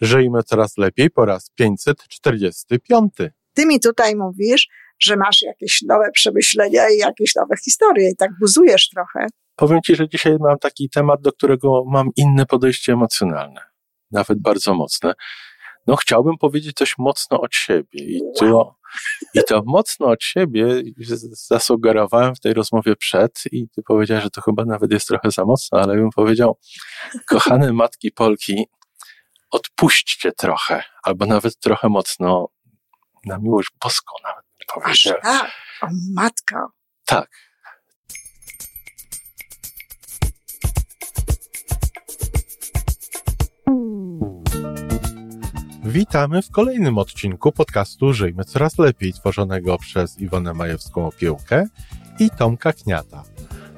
Żyjmy coraz lepiej po raz 545. Ty mi tutaj mówisz, że masz jakieś nowe przemyślenia i jakieś nowe historie i tak buzujesz trochę. Powiem Ci, że dzisiaj mam taki temat, do którego mam inne podejście emocjonalne, nawet bardzo mocne. No, chciałbym powiedzieć coś mocno od siebie i to, i to mocno od siebie zasugerowałem w tej rozmowie przed i ty powiedziałeś, że to chyba nawet jest trochę za mocno, ale bym powiedział, kochane matki Polki, odpuśćcie trochę, albo nawet trochę mocno, na miłość boską nawet powiedział. tak, o matka. Tak. Witamy w kolejnym odcinku podcastu Żyjmy Coraz Lepiej, tworzonego przez Iwonę Majewską Opiełkę i Tomka Kniata.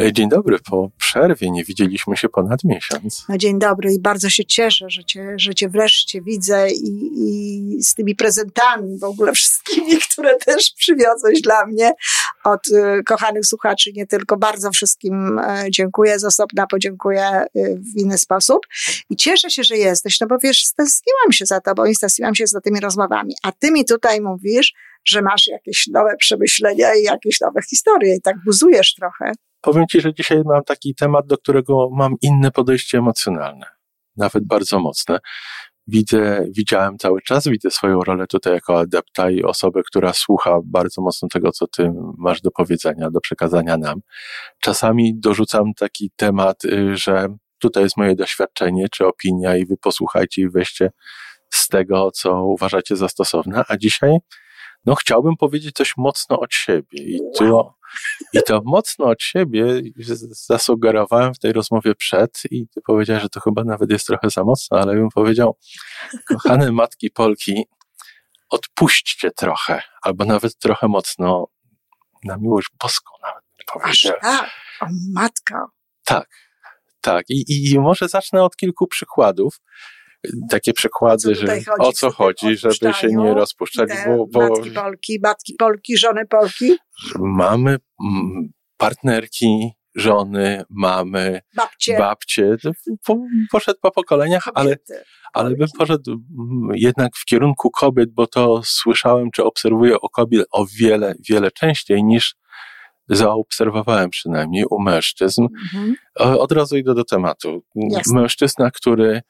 E, dzień dobry, po przerwie nie widzieliśmy się ponad miesiąc. No dzień dobry i bardzo się cieszę, że cię, że cię wreszcie widzę i, i z tymi prezentami w ogóle wszystkimi, które też przywiozłeś dla mnie od y, kochanych słuchaczy, nie tylko. Bardzo wszystkim y, dziękuję, z osobna podziękuję w inny sposób i cieszę się, że jesteś, no bo wiesz, stęskniłam się za tobą i stęskniłam się za tymi rozmowami, a ty mi tutaj mówisz, że masz jakieś nowe przemyślenia i jakieś nowe historie i tak buzujesz trochę. Powiem Ci, że dzisiaj mam taki temat, do którego mam inne podejście emocjonalne, nawet bardzo mocne. Widzę, widziałem cały czas, widzę swoją rolę tutaj jako adepta i osobę, która słucha bardzo mocno tego, co Ty masz do powiedzenia, do przekazania nam. Czasami dorzucam taki temat, y, że tutaj jest moje doświadczenie czy opinia i Wy posłuchajcie i weźcie z tego, co uważacie za stosowne, a dzisiaj no chciałbym powiedzieć coś mocno od siebie i to, i to mocno od siebie zasugerowałem w tej rozmowie przed i ty powiedziałeś, że to chyba nawet jest trochę za mocno, ale bym powiedział, kochane matki Polki, odpuśćcie trochę, albo nawet trochę mocno, na miłość boską nawet powiedział. tak, o matka. Tak, tak. I, I może zacznę od kilku przykładów takie przykłady, że o co chodzi, żeby się nie rozpuszczać. Bo, bo matki Polki, matki Polki, żony Polki. Mamy partnerki, żony, mamy, babcie, babcie. Po, poszedł po pokoleniach, ale, ale bym poszedł jednak w kierunku kobiet, bo to słyszałem, czy obserwuję o kobiet o wiele, wiele częściej niż zaobserwowałem przynajmniej u mężczyzn. Mhm. Od razu idę do tematu. Jasne. Mężczyzna, który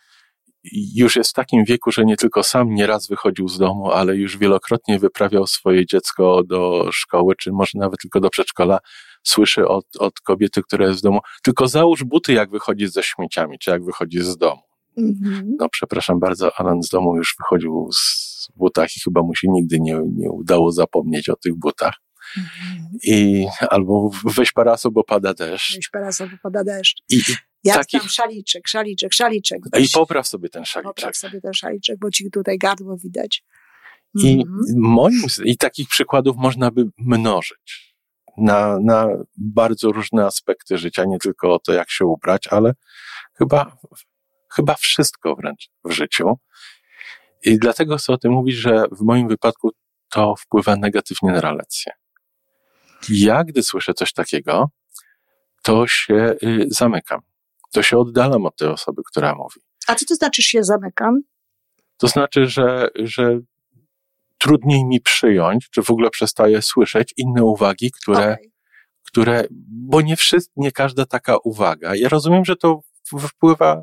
już jest w takim wieku, że nie tylko sam nieraz wychodził z domu, ale już wielokrotnie wyprawiał swoje dziecko do szkoły, czy może nawet tylko do przedszkola, słyszy od, od kobiety, która jest w domu, tylko załóż buty, jak wychodzisz ze śmieciami, czy jak wychodzisz z domu. Mhm. No, przepraszam bardzo, Alan z domu już wychodził z butach i chyba mu się nigdy nie, nie udało zapomnieć o tych butach. Mhm. I albo weź parasol, bo pada deszcz. Weź parasol, bo pada deszcz. I, ja takich... szaliczek, szaliczek, szaliczek. I popraw sobie ten szaliczek. Popraw sobie ten szaliczek, bo ci tutaj gardło widać. I mhm. moim i takich przykładów można by mnożyć na, na bardzo różne aspekty życia, nie tylko o to, jak się ubrać, ale chyba, chyba wszystko wręcz w życiu. I dlatego chcę o tym mówić, że w moim wypadku to wpływa negatywnie na relacje. Ja, gdy słyszę coś takiego, to się y, zamykam to się oddalam od tej osoby, która mówi. A co to znaczy, że się zamykam? To znaczy, że, że trudniej mi przyjąć, czy w ogóle przestaję słyszeć inne uwagi, które, okay. które bo nie, wszyscy, nie każda taka uwaga. Ja rozumiem, że to wpływa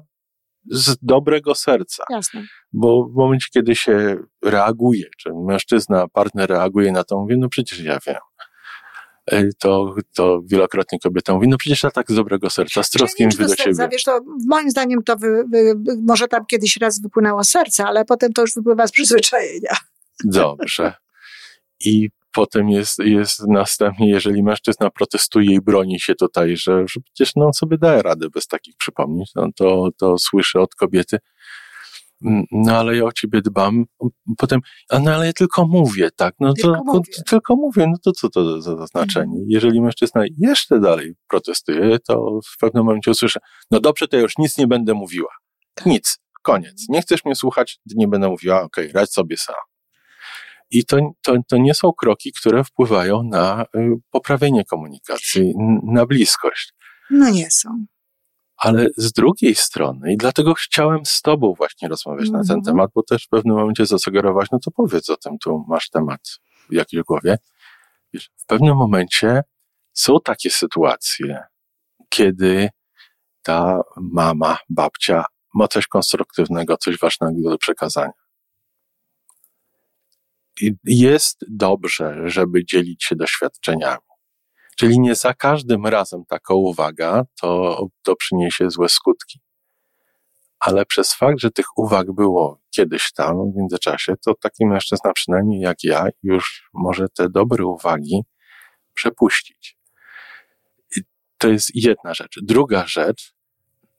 z dobrego serca. Jasne. Bo w momencie, kiedy się reaguje, czy mężczyzna, partner reaguje na to, mówię, no przecież ja wiem. E, to, to wielokrotnie kobieta mówi, no przecież ja tak z dobrego serca, z troskiem mówię do ciebie. Wiesz, to moim zdaniem to wy, wy, może tam kiedyś raz wypłynęło serce, ale potem to już wypływa z przyzwyczajenia. Dobrze. I potem jest, jest następnie, jeżeli mężczyzna protestuje i broni się tutaj, że, że przecież no, on sobie daje radę bez takich przypomnień, no, to, to słyszy od kobiety, no ale ja o ciebie dbam. Potem, no ale ja tylko mówię, tak, no tylko to mówię. tylko mówię, no to co to za znaczenie? Mhm. Jeżeli mężczyzna jeszcze dalej protestuje, to w pewnym momencie usłyszę, no dobrze, to ja już nic nie będę mówiła. Tak. Nic, koniec. Nie chcesz mnie słuchać, nie będę mówiła, okej, radź sobie sam. I to, to, to nie są kroki, które wpływają na y, poprawienie komunikacji, na bliskość. No nie są. Ale z drugiej strony, i dlatego chciałem z Tobą właśnie rozmawiać na ten Mhm. temat, bo też w pewnym momencie zasugerować, no to powiedz o tym, tu masz temat w jakiejś głowie. Wiesz, w pewnym momencie są takie sytuacje, kiedy ta mama, babcia ma coś konstruktywnego, coś ważnego do przekazania. I jest dobrze, żeby dzielić się doświadczeniami. Czyli nie za każdym razem taka uwaga to, to przyniesie złe skutki. Ale przez fakt, że tych uwag było kiedyś tam w międzyczasie, to taki mężczyzna, przynajmniej jak ja, już może te dobre uwagi przepuścić. I to jest jedna rzecz. Druga rzecz,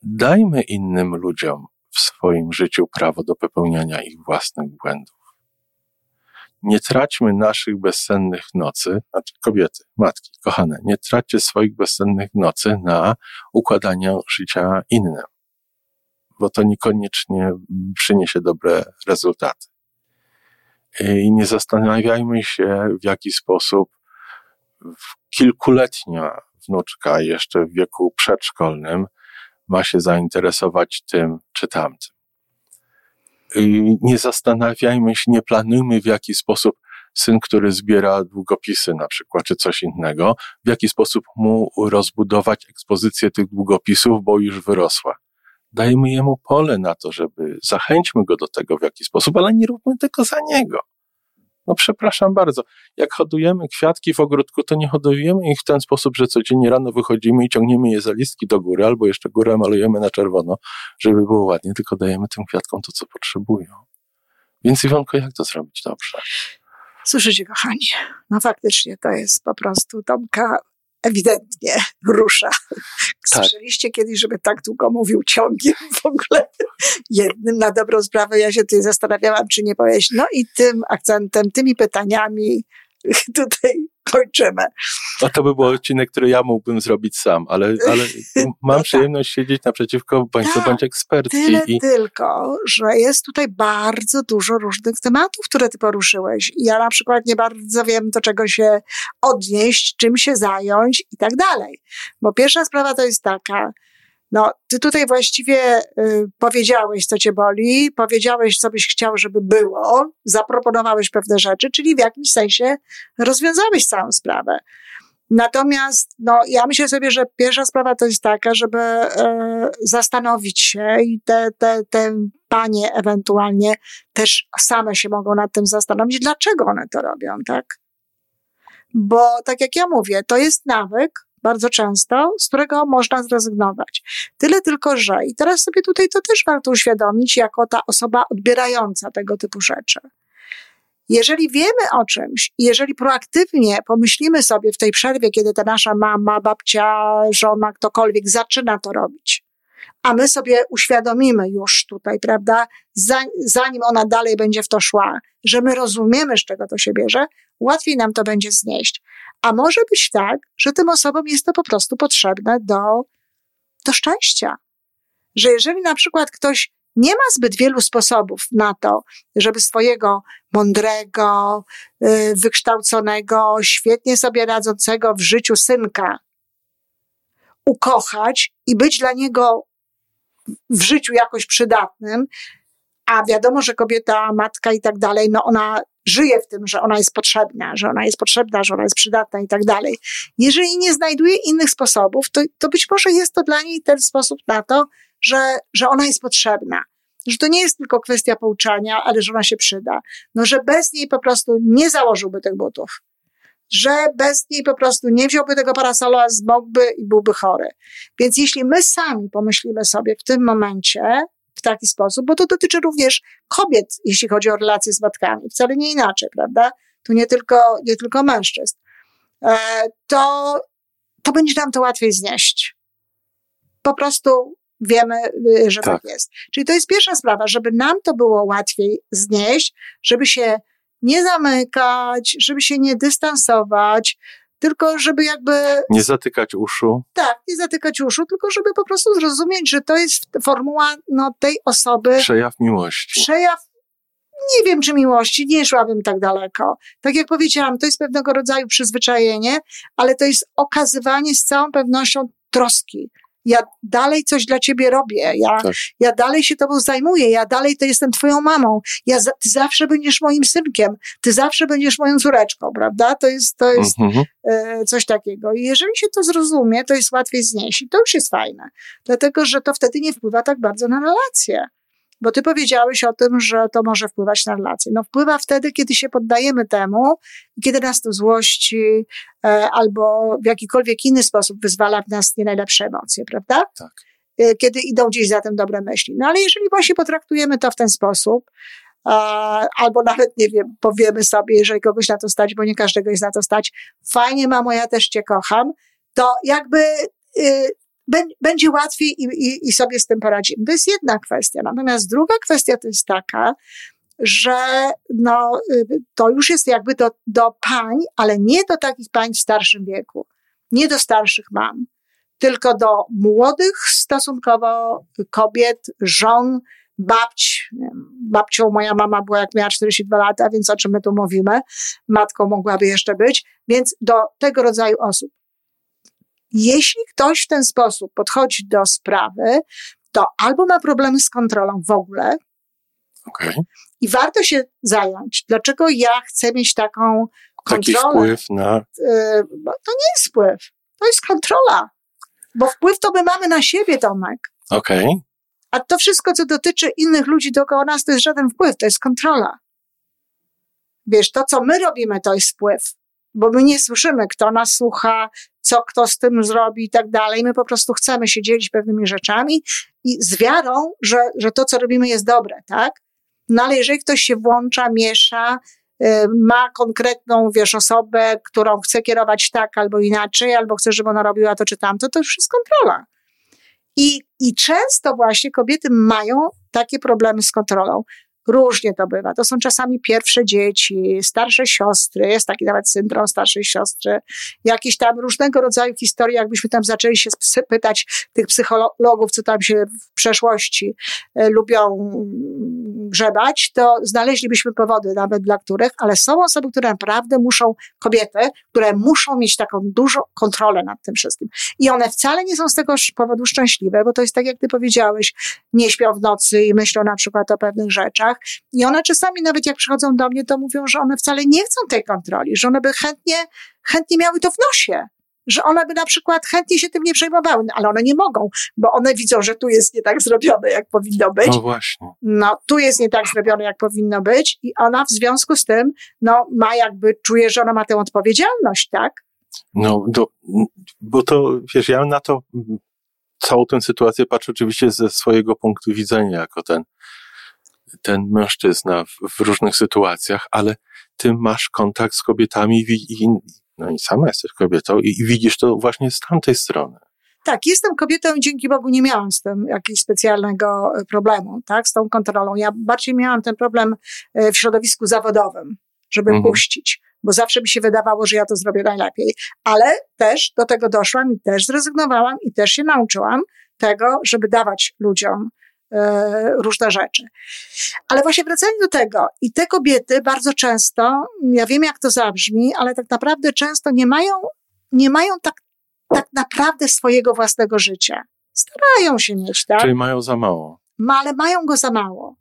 dajmy innym ludziom w swoim życiu prawo do popełniania ich własnych błędów. Nie traćmy naszych bezsennych nocy, znaczy kobiety, matki, kochane, nie traćcie swoich bezsennych nocy na układanie życia innym, bo to niekoniecznie przyniesie dobre rezultaty. I nie zastanawiajmy się, w jaki sposób kilkuletnia wnuczka jeszcze w wieku przedszkolnym ma się zainteresować tym czy tamtym. I nie zastanawiajmy się, nie planujmy w jaki sposób syn, który zbiera długopisy na przykład, czy coś innego, w jaki sposób mu rozbudować ekspozycję tych długopisów, bo już wyrosła. Dajmy jemu pole na to, żeby zachęćmy go do tego w jakiś sposób, ale nie róbmy tego za niego. No przepraszam bardzo. Jak hodujemy kwiatki w ogródku, to nie hodujemy ich w ten sposób, że codziennie rano wychodzimy i ciągniemy je za listki do góry, albo jeszcze górę malujemy na czerwono, żeby było ładnie, tylko dajemy tym kwiatkom to, co potrzebują. Więc Iwonko, jak to zrobić dobrze? Słyszycie, kochani, no faktycznie to jest po prostu Tomka ewidentnie rusza. Słyszeliście kiedyś, żeby tak długo mówił ciągiem w ogóle jednym na dobrą sprawę. Ja się tutaj zastanawiałam, czy nie powiedzieć. No i tym akcentem, tymi pytaniami tutaj kończymy. No to by był odcinek, który ja mógłbym zrobić sam, ale, ale mam tak. przyjemność siedzieć naprzeciwko co Tak, bądź ekspertki. Tyle I, tylko, że jest tutaj bardzo dużo różnych tematów, które ty poruszyłeś. Ja na przykład nie bardzo wiem, do czego się odnieść, czym się zająć i tak dalej. Bo pierwsza sprawa to jest taka, no, ty tutaj właściwie y, powiedziałeś, co cię boli, powiedziałeś, co byś chciał, żeby było, zaproponowałeś pewne rzeczy, czyli w jakimś sensie rozwiązałeś całą sprawę. Natomiast no, ja myślę sobie, że pierwsza sprawa to jest taka, żeby e, zastanowić się i te, te, te panie ewentualnie też same się mogą nad tym zastanowić, dlaczego one to robią, tak? Bo tak jak ja mówię, to jest nawyk bardzo często, z którego można zrezygnować. Tyle tylko, że i teraz sobie tutaj to też warto uświadomić jako ta osoba odbierająca tego typu rzeczy. Jeżeli wiemy o czymś, jeżeli proaktywnie pomyślimy sobie w tej przerwie, kiedy ta nasza mama, babcia, żona, ktokolwiek zaczyna to robić, a my sobie uświadomimy już tutaj, prawda, zanim ona dalej będzie w to szła, że my rozumiemy, z czego to się bierze, łatwiej nam to będzie znieść. A może być tak, że tym osobom jest to po prostu potrzebne do, do szczęścia. Że jeżeli na przykład ktoś nie ma zbyt wielu sposobów na to, żeby swojego mądrego, wykształconego, świetnie sobie radzącego w życiu synka ukochać i być dla niego w życiu jakoś przydatnym, a wiadomo, że kobieta, matka i tak dalej, no ona żyje w tym, że ona jest potrzebna, że ona jest potrzebna, że ona jest przydatna i tak dalej. Jeżeli nie znajduje innych sposobów, to, to być może jest to dla niej ten sposób na to, że, że ona jest potrzebna. Że to nie jest tylko kwestia pouczania, ale że ona się przyda. No, że bez niej po prostu nie założyłby tych butów. Że bez niej po prostu nie wziąłby tego parasola, zmokłby i byłby chory. Więc jeśli my sami pomyślimy sobie w tym momencie, taki sposób, bo to dotyczy również kobiet, jeśli chodzi o relacje z matkami, wcale nie inaczej, prawda? Tu nie tylko, nie tylko mężczyzn. To, to będzie nam to łatwiej znieść. Po prostu Wiemy, y, że tak. tak jest. Czyli to jest pierwsza sprawa, żeby nam to było łatwiej znieść, żeby się nie zamykać, żeby się nie dystansować, tylko żeby jakby. Nie zatykać uszu. Tak, nie zatykać uszu, tylko żeby po prostu zrozumieć, że to jest formuła no, tej osoby. Przejaw miłości. Przejaw nie wiem, czy miłości, nie szłabym tak daleko. Tak jak powiedziałam, to jest pewnego rodzaju przyzwyczajenie, ale to jest okazywanie z całą pewnością troski. Ja dalej coś dla ciebie robię, ja, tak. ja dalej się tobą zajmuję, ja dalej to jestem twoją mamą, ja za, ty zawsze będziesz moim synkiem, ty zawsze będziesz moją córeczką, prawda? To jest, to jest mhm. e, coś takiego. I jeżeli się to zrozumie, to jest łatwiej znieść i to już jest fajne, dlatego że to wtedy nie wpływa tak bardzo na relacje. Bo ty powiedziałeś o tym, że to może wpływać na relacje. No wpływa wtedy, kiedy się poddajemy temu, kiedy nas to złości e, albo w jakikolwiek inny sposób wyzwala w nas nie najlepsze emocje, prawda? Tak. E, kiedy idą gdzieś za tym dobre myśli. No ale jeżeli właśnie potraktujemy to w ten sposób, e, albo nawet, nie wiem, powiemy sobie, jeżeli kogoś na to stać, bo nie każdego jest na to stać, fajnie mamo, ja też cię kocham, to jakby y, będzie łatwiej i, i, i sobie z tym poradzimy. To jest jedna kwestia. Natomiast druga kwestia to jest taka, że no, y, to już jest jakby do, do pań, ale nie do takich pań w starszym wieku, nie do starszych mam, tylko do młodych stosunkowo kobiet, żon, babć. Babcią moja mama była jak miała 42 lata, więc o czym my tu mówimy? Matką mogłaby jeszcze być, więc do tego rodzaju osób. Jeśli ktoś w ten sposób podchodzi do sprawy, to albo ma problemy z kontrolą w ogóle, okay. i warto się zająć, dlaczego ja chcę mieć taką kontrolę. Taki wpływ na. Y, to nie jest wpływ, to jest kontrola. Bo wpływ to my mamy na siebie, Tomek. Okej. Okay. A to wszystko, co dotyczy innych ludzi dookoła nas, to jest żaden wpływ, to jest kontrola. Wiesz, to, co my robimy, to jest wpływ bo my nie słyszymy, kto nas słucha, co kto z tym zrobi i tak dalej. My po prostu chcemy się dzielić pewnymi rzeczami i z wiarą, że, że to, co robimy, jest dobre, tak? No ale jeżeli ktoś się włącza, miesza, y, ma konkretną, wiesz, osobę, którą chce kierować tak albo inaczej, albo chce, żeby ona robiła to czy tamto, to już jest kontrola. I, I często właśnie kobiety mają takie problemy z kontrolą. Różnie to bywa. To są czasami pierwsze dzieci, starsze siostry, jest taki nawet syndrom starszej siostry, jakieś tam różnego rodzaju historie, jakbyśmy tam zaczęli się pytać tych psychologów, co tam się w przeszłości e, lubią grzebać, to znaleźlibyśmy powody nawet dla których, ale są osoby, które naprawdę muszą, kobiety, które muszą mieć taką dużą kontrolę nad tym wszystkim. I one wcale nie są z tego powodu szczęśliwe, bo to jest tak, jak ty powiedziałeś, nie śpią w nocy i myślą na przykład o pewnych rzeczach, i one czasami nawet jak przychodzą do mnie, to mówią, że one wcale nie chcą tej kontroli, że one by chętnie, chętnie miały to w nosie że one by na przykład chętnie się tym nie przejmowały, no, ale one nie mogą, bo one widzą, że tu jest nie tak zrobione, jak powinno być. No właśnie. No, tu jest nie tak zrobione, jak powinno być i ona w związku z tym, no, ma jakby, czuje, że ona ma tę odpowiedzialność, tak? No, do, bo to, wiesz, ja na to, całą tę sytuację patrzę oczywiście ze swojego punktu widzenia, jako ten ten mężczyzna w, w różnych sytuacjach, ale ty masz kontakt z kobietami i, no i sama jesteś kobietą i, i widzisz to właśnie z tamtej strony. Tak, jestem kobietą i dzięki Bogu nie miałam z tym jakiegoś specjalnego e, problemu, tak, z tą kontrolą. Ja bardziej miałam ten problem e, w środowisku zawodowym, żeby mhm. puścić, bo zawsze mi się wydawało, że ja to zrobię najlepiej. Ale też do tego doszłam i też zrezygnowałam i też się nauczyłam tego, żeby dawać ludziom różne rzeczy. Ale właśnie wracając do tego, i te kobiety bardzo często, ja wiem jak to zabrzmi, ale tak naprawdę często nie mają, nie mają tak, tak naprawdę swojego własnego życia. Starają się mieć, tak? Czyli mają za mało. Ma, ale mają go za mało.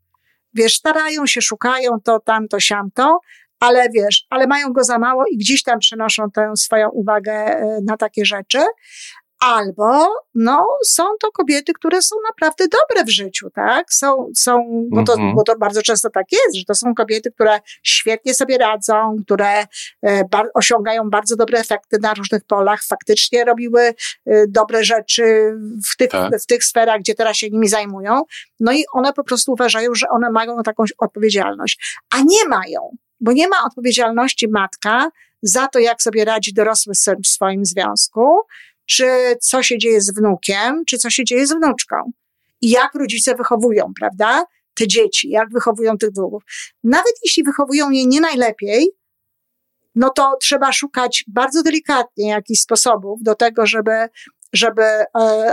Wiesz, starają się, szukają to, tamto, siamto, ale wiesz, ale mają go za mało i gdzieś tam przenoszą tę swoją uwagę e, na takie rzeczy, Albo, no, są to kobiety, które są naprawdę dobre w życiu, tak? Są, są, bo to, mhm. bo to bardzo często tak jest, że to są kobiety, które świetnie sobie radzą, które e, bar, osiągają bardzo dobre efekty na różnych polach, faktycznie robiły e, dobre rzeczy w tych, tak. w tych sferach, gdzie teraz się nimi zajmują. No i one po prostu uważają, że one mają taką odpowiedzialność, a nie mają, bo nie ma odpowiedzialności matka za to, jak sobie radzi dorosły syn w swoim związku, czy co się dzieje z wnukiem, czy co się dzieje z wnuczką. i jak rodzice wychowują, prawda? Te dzieci, jak wychowują tych długów. Nawet jeśli wychowują je nie najlepiej, no to trzeba szukać bardzo delikatnie jakichś sposobów do tego, żeby, żeby e,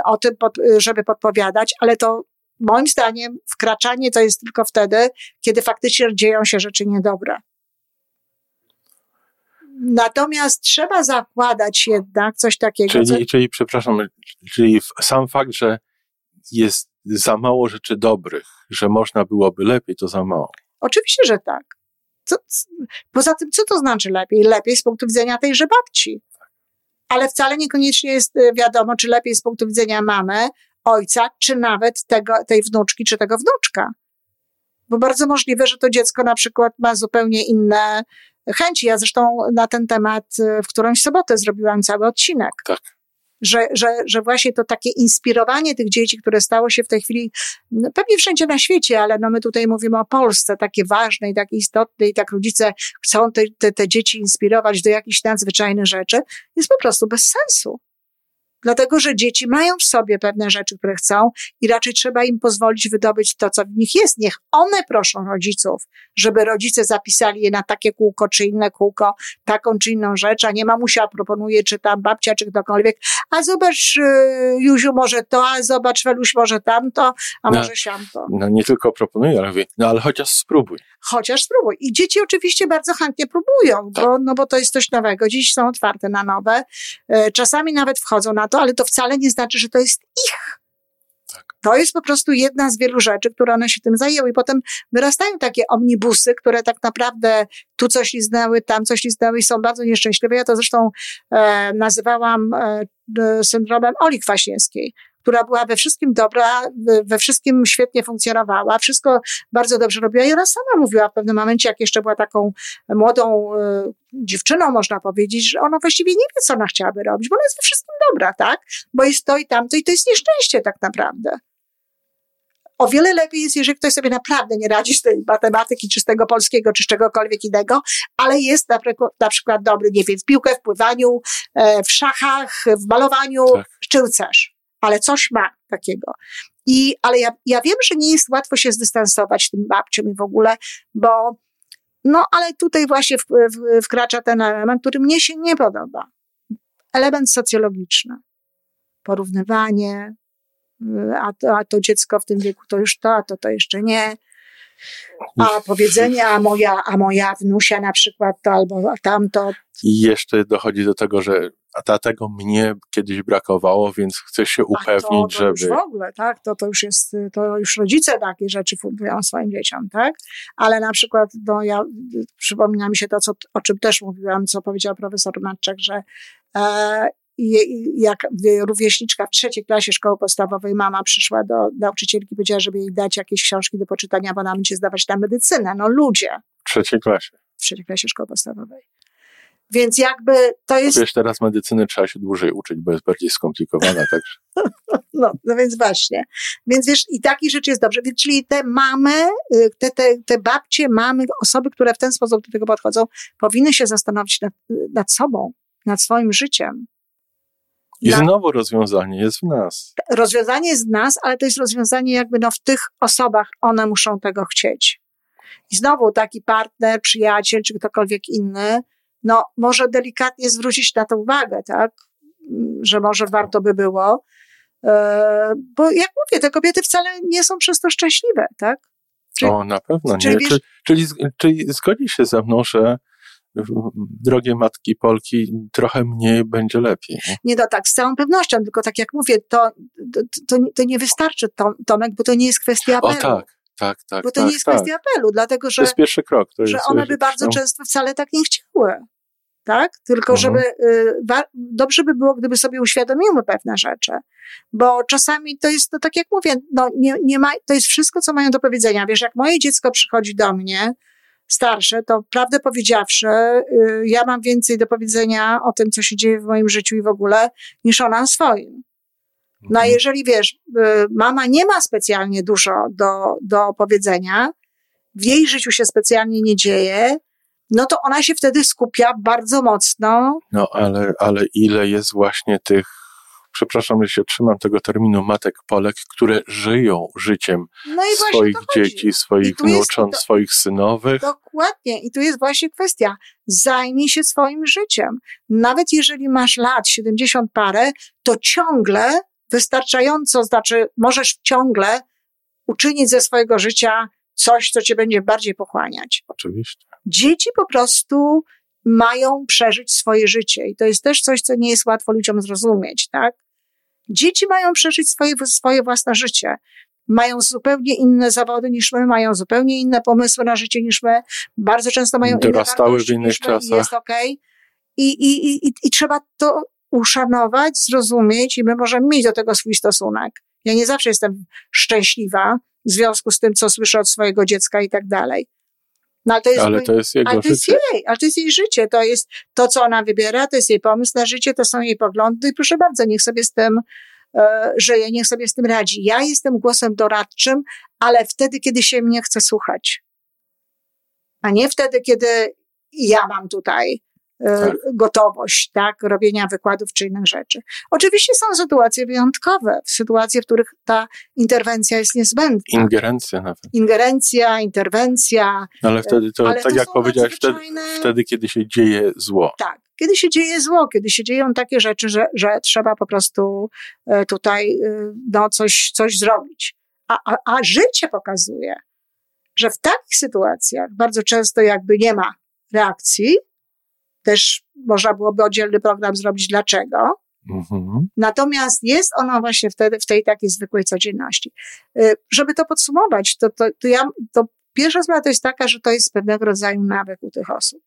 o tym, pod, żeby podpowiadać, ale to moim zdaniem wkraczanie to jest tylko wtedy, kiedy faktycznie dzieją się rzeczy niedobre. Natomiast trzeba zakładać jednak coś takiego. Czyli, co... czyli przepraszam, czyli sam fakt, że jest za mało rzeczy dobrych, że można byłoby lepiej, to za mało. Oczywiście, że tak. Co, poza tym, co to znaczy lepiej? Lepiej z punktu widzenia tejże babci. Ale wcale niekoniecznie jest y, wiadomo, czy lepiej z punktu widzenia mamy, ojca, czy nawet tego, tej wnuczki, czy tego wnuczka. Bo bardzo możliwe, że to dziecko na przykład ma zupełnie inne chęci. Ja zresztą na ten temat y, w którąś sobotę zrobiłam cały odcinek. Tak. Że, że, że właśnie to takie inspirowanie tych dzieci, które stało się w tej chwili no, pewnie wszędzie na świecie, ale no my tutaj mówimy o Polsce, takie ważne i takie istotne i tak rodzice chcą te, te, te dzieci inspirować do jakichś nadzwyczajnych rzeczy, jest po prostu bez sensu. Dlatego, że dzieci mają w sobie pewne rzeczy, które chcą i raczej trzeba im pozwolić wydobyć to, co w nich jest. Niech one proszą rodziców, żeby rodzice zapisali je na takie kółko czy inne kółko, taką czy inną rzecz, a nie mamusia proponuje, czy tam babcia, czy ktokolwiek, a zobacz, y, Juziu, może to, a zobacz, Weluś, może tamto, a no, może siamto. No nie tylko proponuję, ale mówię, no ale chociaż spróbuj. Chociaż spróbuj. I dzieci oczywiście bardzo chętnie próbują, tak. bo, no bo to jest coś nowego. Dzieci są otwarte na nowe. E, czasami nawet wchodzą na to, ale to wcale nie znaczy, że to jest ich. Tak. To jest po prostu jedna z wielu rzeczy, które one się tym zajęły. I potem wyrastają takie omnibusy, które tak naprawdę tu coś liznęły, tam coś liznęły i są bardzo nieszczęśliwe. Ja to zresztą e, nazywałam e, syndromem Oli Kwaśniewskiej która była we wszystkim dobra, we wszystkim świetnie funkcjonowała, wszystko bardzo dobrze robiła i ona sama mówiła w pewnym momencie, jak jeszcze była taką młodą y, dziewczyną, można powiedzieć, że ona właściwie nie wie, co ona chciałaby robić, bo ona jest we wszystkim dobra, tak? Bo jest to i tamto i to jest nieszczęście tak naprawdę. O wiele lepiej jest, jeżeli ktoś sobie naprawdę nie radzi z tej matematyki, czy z tego polskiego, czy z czegokolwiek innego, ale jest na przykład, na przykład dobry, nie wiem, w piłkę, w pływaniu, e, w szachach, w malowaniu, tak. czy chcesz ale coś ma takiego. I, ale ja, ja wiem, że nie jest łatwo się zdystansować tym babciom i w ogóle, bo no, ale tutaj właśnie w, w, wkracza ten element, który mnie się nie podoba. Element socjologiczny. Porównywanie, a to, a to dziecko w tym wieku to już to, a to to jeszcze nie. A powiedzenie, a moja, a moja wnusia na przykład to albo tamto. I jeszcze dochodzi do tego, że a dlatego mnie kiedyś brakowało, więc chcę się upewnić, to, to żeby... Już w ogóle, tak? To, to już jest, to już rodzice takie rzeczy fundują swoim dzieciom, tak? Ale na przykład, no ja, przypomina mi się to, co, o czym też mówiłam, co powiedział profesor Matczak, że e, jak rówieśniczka w trzeciej klasie szkoły podstawowej mama przyszła do nauczycielki i powiedziała, żeby jej dać jakieś książki do poczytania, bo ona będzie zdawać na medycynę. No ludzie. W trzeciej klasie. W trzeciej klasie szkoły podstawowej. Więc jakby to jest. Wiesz, teraz medycyny trzeba się dłużej uczyć, bo jest bardziej skomplikowana, także. No, no więc właśnie. Więc wiesz, i takich rzeczy jest dobrze. Więc, czyli te mamy, y, te, te, te babcie, mamy, osoby, które w ten sposób do tego podchodzą, powinny się zastanowić nad, nad sobą, nad swoim życiem. I na... znowu rozwiązanie jest w nas. Rozwiązanie jest w nas, ale to jest rozwiązanie jakby no w tych osobach, one muszą tego chcieć. I znowu taki partner, przyjaciel, czy ktokolwiek inny, no może delikatnie zwrócić na to uwagę, tak? Że może warto by było. E, bo jak mówię, te kobiety wcale nie są przez to szczęśliwe, tak? Czyli, o, na pewno czyli, nie. Wiesz, czyli, czyli, czyli zgodzi się ze mną, że drogie matki Polki, trochę mniej będzie lepiej. Nie, nie no tak, z całą pewnością, tylko tak jak mówię, to, to, to, nie wystarczy, Tomek, bo to nie jest kwestia apelu. O tak, tak, tak. Bo to tak, nie jest tak. kwestia apelu, dlatego że. To jest pierwszy krok. To że one by bardzo no. często wcale tak nie chciały. Tak? Tylko, mhm. żeby, y, dobrze by było, gdyby sobie uświadomiły pewne rzeczy. Bo czasami to jest, to tak jak mówię, no nie, nie ma, to jest wszystko, co mają do powiedzenia. Wiesz, jak moje dziecko przychodzi do mnie, starsze, to prawdę powiedziawszy, y, ja mam więcej do powiedzenia o tym, co się dzieje w moim życiu i w ogóle, niż ona o swoim. No a mhm. jeżeli wiesz, y, mama nie ma specjalnie dużo do, do powiedzenia, w jej życiu się specjalnie nie dzieje, no to ona się wtedy skupia bardzo mocno. No ale, ale ile jest właśnie tych przepraszam, że się trzymam tego terminu matek Polek, które żyją życiem no swoich dzieci, swoich wnucząt, swoich synowych. Dokładnie. I tu jest właśnie kwestia. Zajmij się swoim życiem. Nawet jeżeli masz lat 70 parę, to ciągle wystarczająco, znaczy możesz ciągle uczynić ze swojego życia coś, co cię będzie bardziej pochłaniać. Oczywiście. Dzieci po prostu mają przeżyć swoje życie i to jest też coś, co nie jest łatwo ludziom zrozumieć, tak? Dzieci mają przeżyć swoje, swoje własne życie. Mają zupełnie inne zawody niż my, mają zupełnie inne pomysły na życie niż my, bardzo często mają Dorastały inne w innych czasach. Jest okej. Okay. I, i, i, I trzeba to uszanować, zrozumieć i my możemy mieć do tego swój stosunek. Ja nie zawsze jestem szczęśliwa w związku z tym, co słyszę od swojego dziecka i tak dalej. No, ale to jest, ale to jest jego ale to jest życie. Jej, ale to jest jej życie. To jest to, co ona wybiera, to jest jej pomysł na życie, to są jej poglądy i proszę bardzo, niech sobie z tym e, żyje, niech sobie z tym radzi. Ja jestem głosem doradczym, ale wtedy, kiedy się mnie chce słuchać. A nie wtedy, kiedy ja mam tutaj tak. gotowość, tak, robienia wykładów czy innych rzeczy. Oczywiście są sytuacje wyjątkowe, sytuacje, w których ta interwencja jest niezbędna. Ingerencja nawet. Ingerencja, interwencja. Ale wtedy to, ale tak to jak powiedziałeś, wtedy, wtedy, kiedy się dzieje zło. Tak, kiedy się dzieje zło, kiedy się dzieją takie rzeczy, że, że trzeba po prostu e, tutaj e, no, coś, coś zrobić. A, a, a życie pokazuje, że w takich sytuacjach bardzo często jakby nie ma reakcji, też można byłoby oddzielny program zrobić dlaczego. Mhm. Natomiast jest ona właśnie wtedy w tej takiej zwykłej codzienności. Y, żeby to podsumować, to, to, to, ja, to pierwsza sprawa to jest taka, że to jest pewnego rodzaju nawyk u tych osób.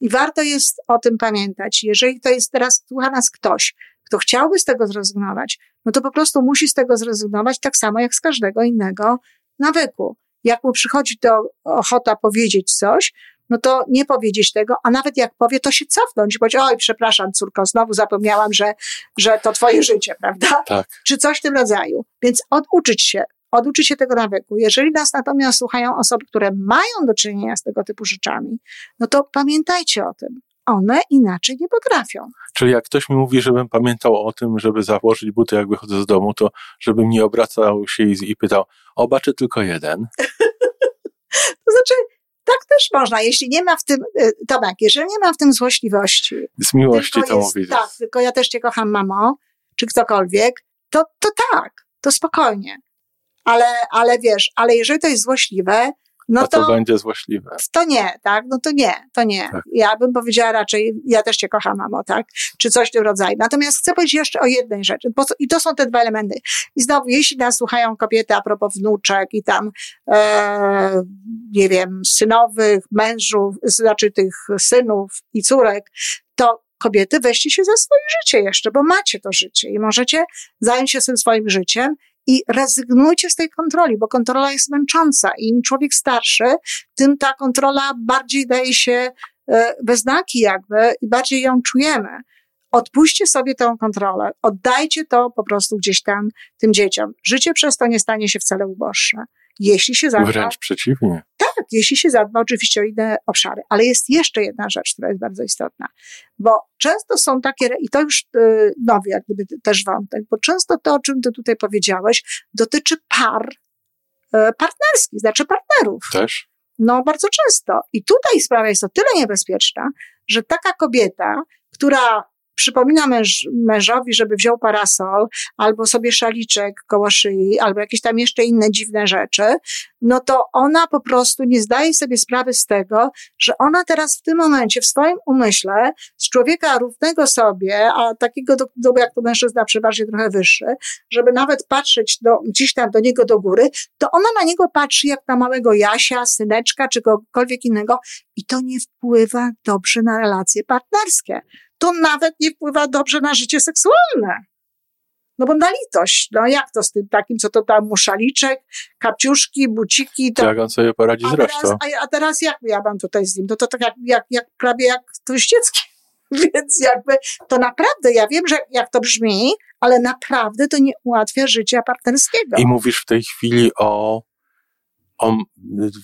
I warto jest o tym pamiętać. Jeżeli to jest teraz, słucha nas ktoś, kto chciałby z tego zrezygnować, no to po prostu musi z tego zrezygnować tak samo jak z każdego innego nawyku. Jak mu przychodzi to ochota powiedzieć coś, no to nie powiedzieć tego, a nawet jak powie, to się cofnąć i powiedzieć, oj, przepraszam, córko, znowu zapomniałam, że, że to twoje życie, prawda? Tak. Czy coś w tym rodzaju. Więc oduczyć się, oduczyć się tego nawyku. Jeżeli nas natomiast słuchają osoby, które mają do czynienia z tego typu rzeczami, no to pamiętajcie o tym. One inaczej nie potrafią. Czyli jak ktoś mi mówi, żebym pamiętał o tym, żeby założyć buty, jak wychodzę z domu, to żebym nie obracał się i, i pytał, oba czy tylko jeden? to znaczy, tak też można, jeśli nie ma w tym, y, Tomek, jeżeli nie ma w tym złośliwości. Z miłości to mówisz. Tak, tylko ja też cię kocham, mamo, czy ktokolwiek, to, to tak, to spokojnie. Ale, ale wiesz, ale jeżeli to jest złośliwe, no A to, to będzie złośliwe. To nie, tak? No to nie, to nie. Tak. Ja bym powiedziała raczej, ja też cię kocham, mamo, tak? Czy coś w tym rodzaju. Natomiast chcę powiedzieć jeszcze o jednej rzeczy. I to są te dwa elementy. I znowu, jeśli nas słuchają kobiety a propos wnuczek i tam, e, nie wiem, synowych, mężów, znaczy tych synów i córek, to kobiety weźcie się za swoje życie jeszcze, bo macie to życie i możecie zająć się tym swoim życiem i rezygnujcie z tej kontroli, bo kontrola jest męcząca i im człowiek starszy, tym ta kontrola bardziej daje się e, we znaki jakby i bardziej ją czujemy. Odpuśćcie sobie tę kontrolę, oddajcie to po prostu gdzieś tam tym dzieciom. Życie przez to nie stanie się wcale uboższe. Jeśli się zadba. Wręcz przeciwnie. Tak, jeśli się zadba oczywiście o inne obszary. Ale jest jeszcze jedna rzecz, która jest bardzo istotna. Bo często są takie, i to już y, nowy jak gdyby też wątek, bo często to, o czym ty tutaj powiedziałeś, dotyczy par e, partnerskich, znaczy partnerów. Też? No, bardzo często. I tutaj sprawa jest o tyle niebezpieczna, że taka kobieta, która przypomina męż, mężowi, żeby wziął parasol, albo sobie szaliczek koło szyi, albo jakieś tam jeszcze inne dziwne rzeczy, no to ona po prostu nie zdaje sobie sprawy z tego, że ona teraz w tym momencie w swoim umyśle z człowieka równego sobie, a takiego, do, do, jak to mężczyzna przeważnie trochę wyższy, żeby nawet patrzeć do, gdzieś tam do niego do góry, to ona na niego patrzy jak na małego Jasia, syneczka, czy kogokolwiek innego i to nie wpływa dobrze na relacje partnerskie to nawet nie wpływa dobrze na życie seksualne. No bo na litość, no jak to z tym takim, co to tam muszaliczek, kapciuszki, buciki. To, jak on sobie poradzi z resztą. A, a, teraz jak ja mam tutaj z nim? To, to tak jak, jak, jak prawie jak ktoś dzieckiem. Więc jakby to naprawdę, ja wiem, że jak to brzmi, ale naprawdę to nie ułatwia życia partnerskiego. I mówisz w tej chwili o o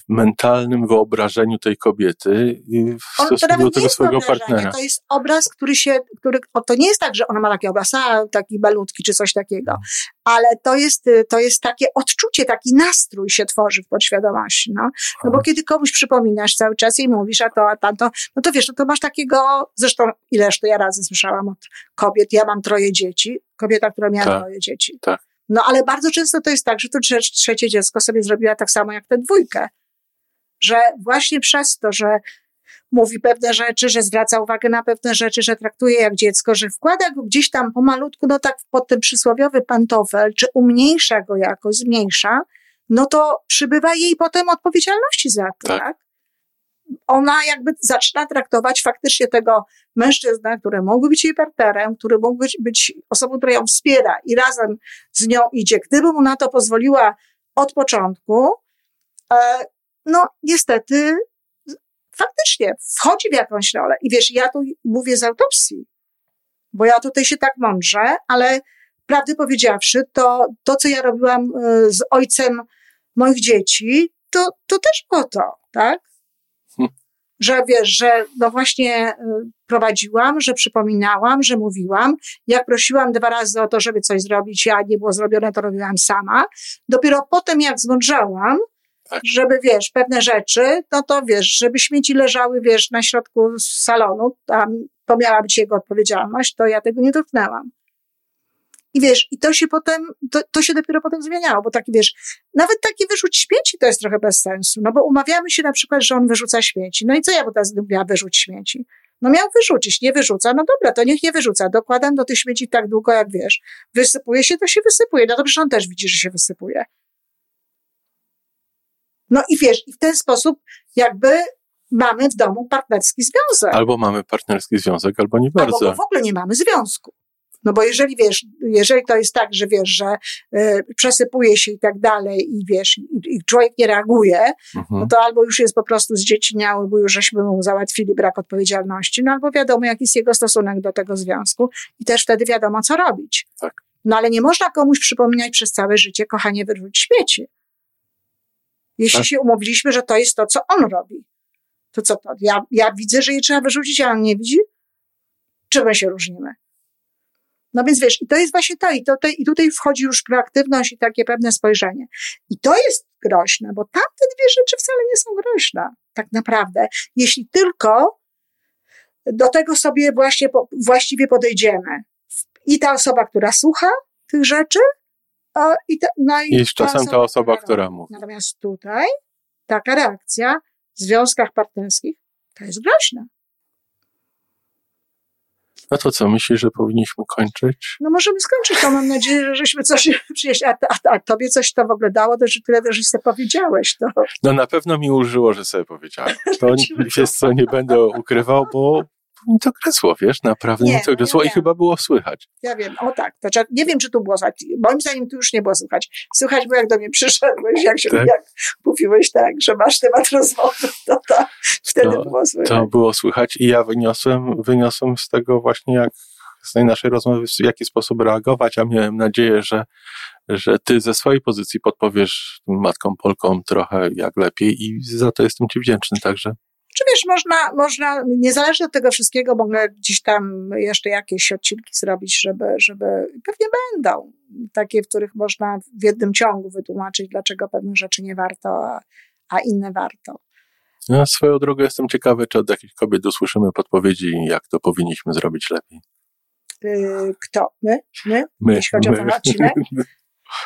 mentalnym wyobrażeniu tej kobiety w On, stosunku do tego swojego partnera. To jest obraz, który się, który, to nie jest tak, że ona ma taki obraz, a, taki balutki czy coś takiego, ale to jest, to jest takie odczucie, taki nastrój się tworzy w podświadomości, no. No bo kiedy komuś przypominasz cały czas i mówisz, a to, a tamto, no to wiesz, no to masz takiego, zresztą ileż to ja razy słyszałam od kobiet, ja mam troje dzieci, kobieta, która miała tak, troje dzieci. Tak. No ale bardzo często to jest tak, że to trzecie dziecko sobie zrobiła tak samo jak tę dwójkę. Że właśnie przez to, że mówi pewne rzeczy, że zwraca uwagę na pewne rzeczy, że traktuje jak dziecko, że wkłada go gdzieś tam pomalutku, no tak pod ten przysłowiowy pantofel, czy umniejsza go jakoś, zmniejsza, no to przybywa jej potem odpowiedzialności za to, tak? tak? Ona jakby zaczyna traktować faktycznie tego mężczyznę, który mógłby być jej partnerem, który mógłby być, być osobą, która ją wspiera i razem z nią idzie. Gdyby mu na to pozwoliła od początku, e, no niestety faktycznie wchodzi w jakąś rolę. I wiesz, ja tu mówię z autopsji, bo ja tutaj się tak mądrze, ale prawdę powiedziawszy, to, to co ja robiłam e, z ojcem moich dzieci, to, to też po to, tak? Że wiesz, że no właśnie y, prowadziłam, że przypominałam, że mówiłam. Jak prosiłam dwa razy o to, żeby coś zrobić, a nie było zrobione, to robiłam sama. Dopiero potem, jak zmądrzałam, tak. żeby, wiesz, pewne rzeczy, no to wiesz, żeby śmieci leżały, wiesz, na środku salonu, tam to miała być jego odpowiedzialność, to ja tego nie dotknęłam. I wiesz, i to się potem, to, to się dopiero potem zmieniało, bo taki wiesz, nawet taki wyrzuć śmieci to jest trochę bez sensu, no bo umawiamy się na przykład, że on wyrzuca śmieci. No i co ja bym teraz miała wyrzuć śmieci? No miał wyrzucić, nie wyrzuca, no dobra, to niech nie wyrzuca. Dokładam do tych śmieci tak długo, jak wiesz. Wysypuje się, to się wysypuje. No dobrze, on też widzi, że się wysypuje. No i wiesz, i w ten sposób jakby mamy w domu partnerski związek. Albo mamy partnerski związek, albo nie bardzo. Albo w ogóle nie mamy związku. No bo jeżeli wiesz, jeżeli to jest tak, że wiesz, że y, przesypuje się i tak dalej i wiesz, i, i człowiek nie reaguje, mhm. no to albo już jest po prostu zdzieciniały, bo już żeśmy mu załatwili brak odpowiedzialności, no albo wiadomo, jaki jest jego stosunek do tego związku i też wtedy wiadomo, co robić. Tak. No ale nie można komuś przypominać przez całe życie, kochanie, wyrzuć śmieci. Jeśli tak. się umówiliśmy, że to jest to, co on robi, to co to? Ja, ja widzę, że je trzeba wyrzucić, a on nie widzi? Czy my się różnimy? No więc wiesz, i to jest właśnie to, i, to, to, i tutaj wchodzi już proaktywność i takie pewne spojrzenie. I to jest groźne, bo tamte dwie rzeczy wcale nie są groźne, tak naprawdę. Jeśli tylko do tego sobie właśnie właściwie podejdziemy. I ta osoba, która słucha tych rzeczy, i, ta, no i, I z czasem ta osoba, która mówi. Natomiast tutaj taka reakcja w związkach partnerskich to jest groźna. No to co, myślisz, że powinniśmy kończyć? No możemy skończyć, to mam nadzieję, że żeśmy coś przynieśli. A, a, a tobie coś to w ogóle dało, to że tyle, że sobie powiedziałeś. To... No na pewno mi ulżyło, że sobie powiedziałem. To wiesz co, nie będę ukrywał, bo mi to gryzło, wiesz, naprawdę nie, mi to gryzło ja i chyba było słychać. Ja wiem, o tak, to nie wiem, czy tu było słychać. Moim zdaniem tu już nie było słychać. Słychać było, jak do mnie przyszedłeś, jak się, tak? jak mówiłeś tak, że masz temat rozmowy, to, to wtedy to, było słychać. To było słychać i ja wyniosłem, wyniosłem z tego właśnie, jak z tej naszej rozmowy, w jaki sposób reagować, a miałem nadzieję, że, że ty ze swojej pozycji podpowiesz matkom Polkom trochę jak lepiej i za to jestem ci wdzięczny także. Czy wiesz, można, można, niezależnie od tego wszystkiego, mogę gdzieś tam jeszcze jakieś odcinki zrobić, żeby, żeby, pewnie będą takie, w których można w jednym ciągu wytłumaczyć, dlaczego pewnych rzeczy nie warto, a, a inne warto. Ja swoją drogą jestem ciekawy, czy od jakichś kobiet usłyszymy podpowiedzi, jak to powinniśmy zrobić lepiej. Yy, kto? My? My? my Jeśli chodzi my. o ten odcinek?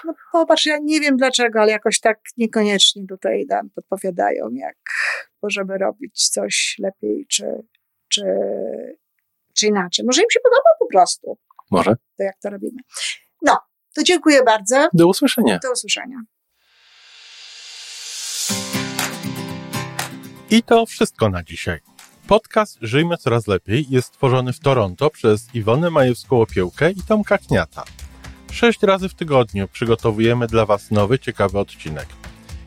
No popatrz, ja nie wiem dlaczego, ale jakoś tak niekoniecznie tutaj nam podpowiadają, jak możemy robić coś lepiej, czy, czy, czy inaczej. Może im się podoba po prostu. Może. To jak to robimy. No, to dziękuję bardzo. Do usłyszenia. Do usłyszenia. I to wszystko na dzisiaj. Podcast Żyjmy Coraz Lepiej jest stworzony w Toronto przez Iwonę Majewską-Opiełkę i Tomka Kniata. Sześć razy w tygodniu przygotowujemy dla Was nowy, ciekawy odcinek.